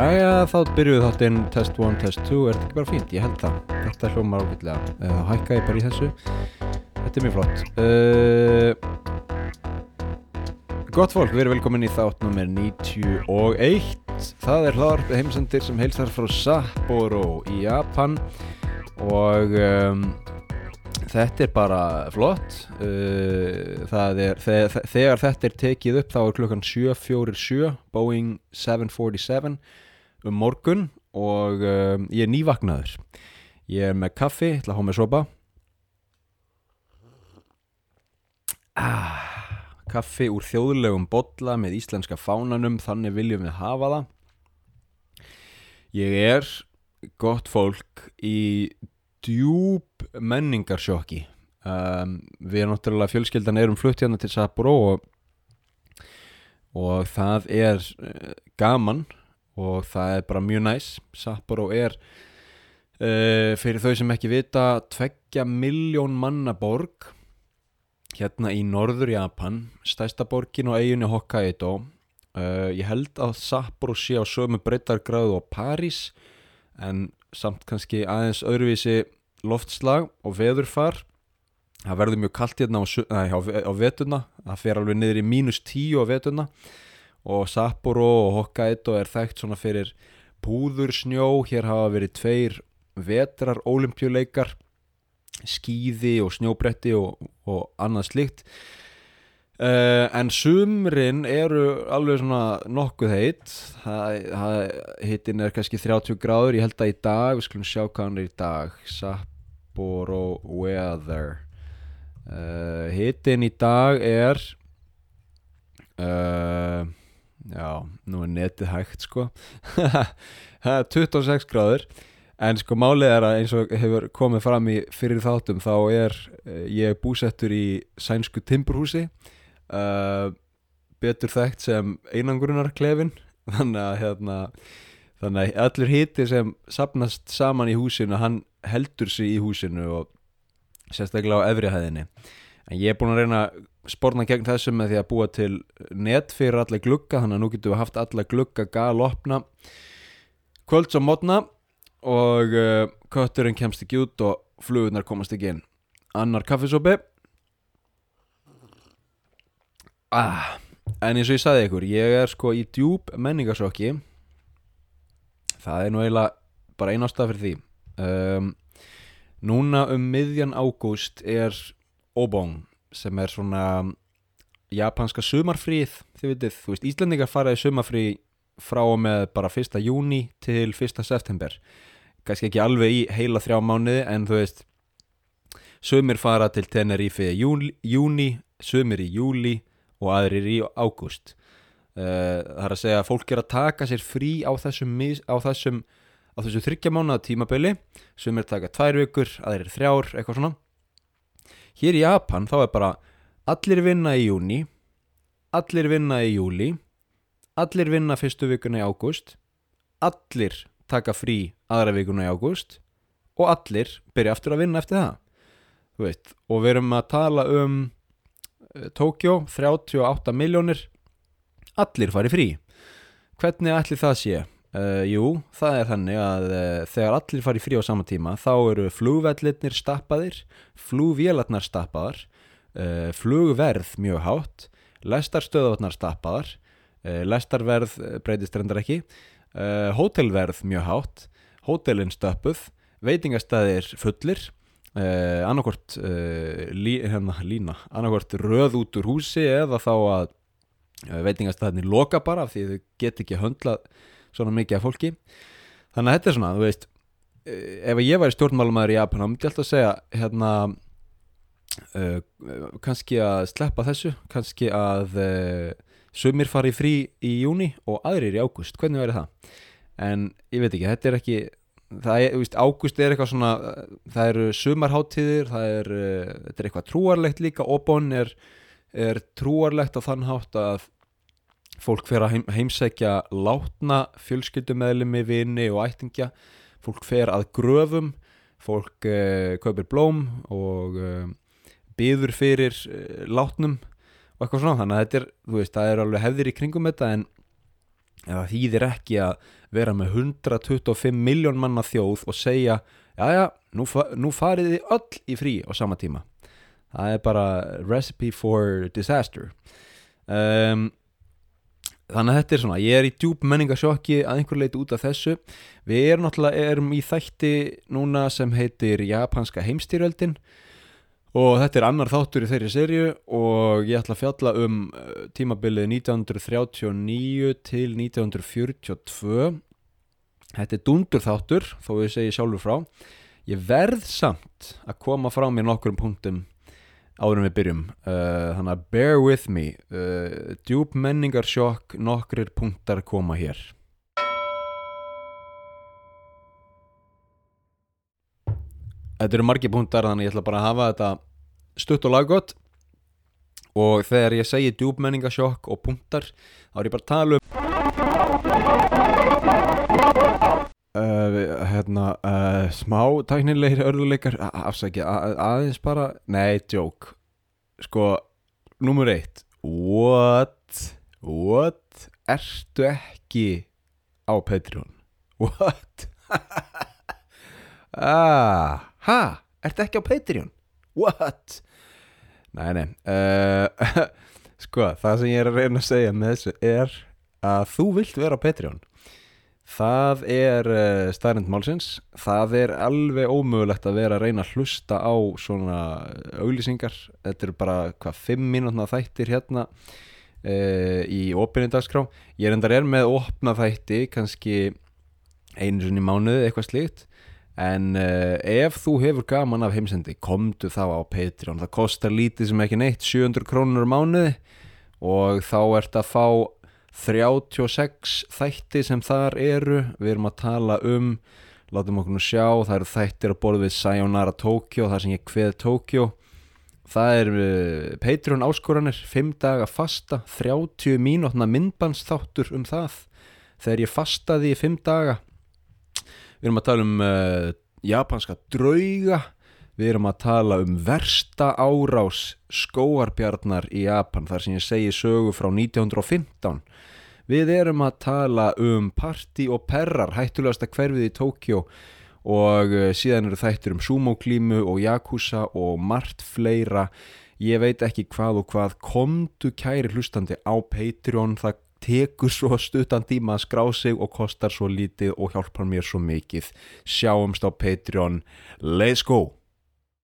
Jæja, þá byrjuðu þáttinn test 1, test 2, er þetta ekki bara fínt? Ég held það, þetta hljómar ágætlega. Uh, Hækka ég bara í þessu. Þetta er mjög flott. Uh, Gott fólk, við erum velkomin í þátt nummer 91 Það er hlaðarp heimsendir sem heilsar frá Sapporo í Japan. Og um, þetta er bara flott. Uh, er, þegar, þegar þetta er tekið upp þá er klukkan 7.47 Boeing 747 um morgun og um, ég er nývaknaður. Ég er með kaffi, ætla að há með sopa. Ah, kaffi úr þjóðlegum bolla með íslenska fánanum þannig viljum við hafa það. Ég er gott fólk í djúb menningarsjokki. Um, við erum náttúrulega fjölskyldan erum flutt hérna til Sapporo og, og það er uh, gaman og það er bara mjög næs. Sapporo er uh, fyrir þau sem ekki vita tveggja miljón manna borg hérna í norður Japan. Stærsta borgin og eiginni Hokkaido. Uh, ég held að Sapporo sé á sömu breytargráðu á París en samt kannski aðeins öðruvísi loftslag og veðurfar. Það verður mjög kallt hérna á, á, á vetuna það fer alveg niður í mínus 10 á vetuna og Sapporo og Hokkaido er þekkt svona fyrir púður snjó, hér hafa verið tveir vetrar olimpíuleikar skíði og snjóbretti og, og annað slíkt. Uh, en sumrin eru alveg svona nokkuð heitt hittin er kannski 30 gráður. Ég held að í dag, við skulum sjá hvað hann er í dag. Sapporo weather. Uh, hittin í dag er uh, já, nú er netið hægt sko. Það er 26 gráður En sko málið er að eins og hefur komið fram í fyrir þáttum þá er uh, ég búsettur í sænsku timburhúsi uh, betur þekkt sem einangrunarklefin þannig að hérna þannig að allur hiti sem sapnast saman í húsinu hann heldur sig í húsinu og sérstaklega á efri hæðinni en ég er búin að reyna að sporna gegn þessu með því að búa til net fyrir alla glugga þannig að nú getum við haft alla glugga galopna. Kvölds á mótna og uh, kötturinn kemst ekki út og flugurnar komast ekki inn. Annar kaffisopi. Ah, en eins og ég sagði ykkur ég er sko í djúb menningarsokki. Það er nú eiginlega bara einn ástæða fyrir því. Um, núna um miðjan ágúst er Obong sem er svona japanska sumarfríð þið vitið, þú veist, Íslandingar fara í sumarfrí frá og með bara 1. júni til 1. september kannski ekki alveg í heila þrjá mánuði en þú veist sumir fara til Tenerife í júni sumir í júli og aðrir í ágúst uh, það er að segja að fólk er að taka sér frí á þessum, á þessum á þessu þryggja mánuða tímabili sumir taka tvær vikur, aðrir þrjár eitthvað svona hér í Japan þá er bara allir vinna í júni allir vinna í júli allir vinna fyrstu vikuna í ágúst allir taka frí aðra vikuna í ágúst og allir byrja aftur að vinna eftir það Þú veist, og við erum að tala um uh, Tókjó 38 miljónir allir fari frí hvernig ætli það sé? Uh, jú, það er þannig að uh, þegar allir fari frí á sama tíma þá eru flugvellirnir stappaðir flugvélarnar stappaðar uh, flugverð mjög hátt lestarstöðvarnar stappaðar lestarverð breytist reyndar ekki hótelverð mjög hátt hótelin stöppuð veitingastæðir fullir annarkvort uh, lí, hérna, lína annarkvort röð út úr húsi eða þá að veitingastæðinni loka bara því þau get ekki höndlað svona mikið af fólki. Þannig að þetta er svona, þú veist uh, ef ég væri stjórnmálumæður í Japan þá myndi ég alltaf að segja hérna uh, kannski að sleppa þessu kannski að uh, sumir fari frí í júni og aðrir í ágúst, hvernig væri það? En ég veit ekki, þetta er ekki það er, þú veist, ágúst er eitthvað svona það eru sumarháttíðir það er, uh, þetta er eitthvað trúarlegt líka. Obon er, er trúarlegt á þann hátt að fólk fer að heim, heimsækja látna fjölskyldumeðlimi, vini og ættingja. Fólk fer að gröfum fólk uh, kaupir blóm og uh, byður fyrir uh, látnum og eitthvað svona. Þannig að þetta er, veist, það er alveg hefðir í kringum þetta en eða þýðir ekki að vera með 125 miljón manna þjóð og segja já já, nú, fa nú farið þið öll í frí á sama tíma. Það er bara recipe for disaster. Um, þannig að þetta er svona ég er í djúb menningasjokki að einhver leiti út af þessu. Við erum náttúrulega erum í þætti núna sem heitir japanska heimstýröldin og þetta er annar þáttur í þeirri serju og ég ætla að fjalla um uh, tímabilið 1939 til 1942 þetta er dundur þáttur þó ég segi sjálfur frá. Ég verð samt að koma frá mér nokkur punktum en við byrjum. Uh, þannig að bear with me. Uh, djúb menningarsjokk nokkrir punktar koma hér. Þetta eru margi punktar þannig ég ætla bara að hafa þetta stutt og laggott. Og þegar ég segi djúb menningarsjokk og punktar þá er ég bara að tala um hérna uh, smá tæknilegir örðuleikar afsækja, aðeins bara nei, joke. Sko, nummer eitt what what, ertu ekki á Patreon? What? Ah, ha, ertu ekki á Patreon? What? Nei, nei uh, sko, það sem ég er að reyna að segja með þessu er að þú vilt vera á Patreon það er uh, staðrind málsins. Það er alveg ómögulegt að vera að reyna að hlusta á svona auglýsingar. Þetta eru bara hvað 5 mínútna þættir hérna uh, í opinni dagskrá. Ég endar er með opna þætti kannski einu sinni mánuði eitthvað slíkt. En uh, ef þú hefur gaman af heimsendi komdu þá á Patreon. Það kostar lítið sem ekki neitt 700 krónur mánuði. Og þá ert að fá 36 þætti sem þar eru. Við erum að tala um látum okkur nú sjá, það eru þættir að borða við Sayonara Tokyo, það sem ég kveð Tokyo. Það er uh, Patreon áskoranir, 5 daga fasta 30 mínútna myndbandsþáttur um það. Þegar ég fastaði í 5 daga við erum að tala um uh, japanska drauga við erum að tala um versta árás skóarbjarnar í Japan þar sem ég segi sögu frá 1915 við erum að tala um party og perrar hættulegasta hverfið í Tókjó og uh, síðan eru þættir um sumoklímu og yakuza og margt fleira. Ég veit ekki hvað og hvað. Komdu kæri hlustandi á Patreon. Það tekur svo stuttan tíma að skrá sig og kostar svo lítið og hjálpar mér svo mikið. Sjáumst á Patreon. Let's go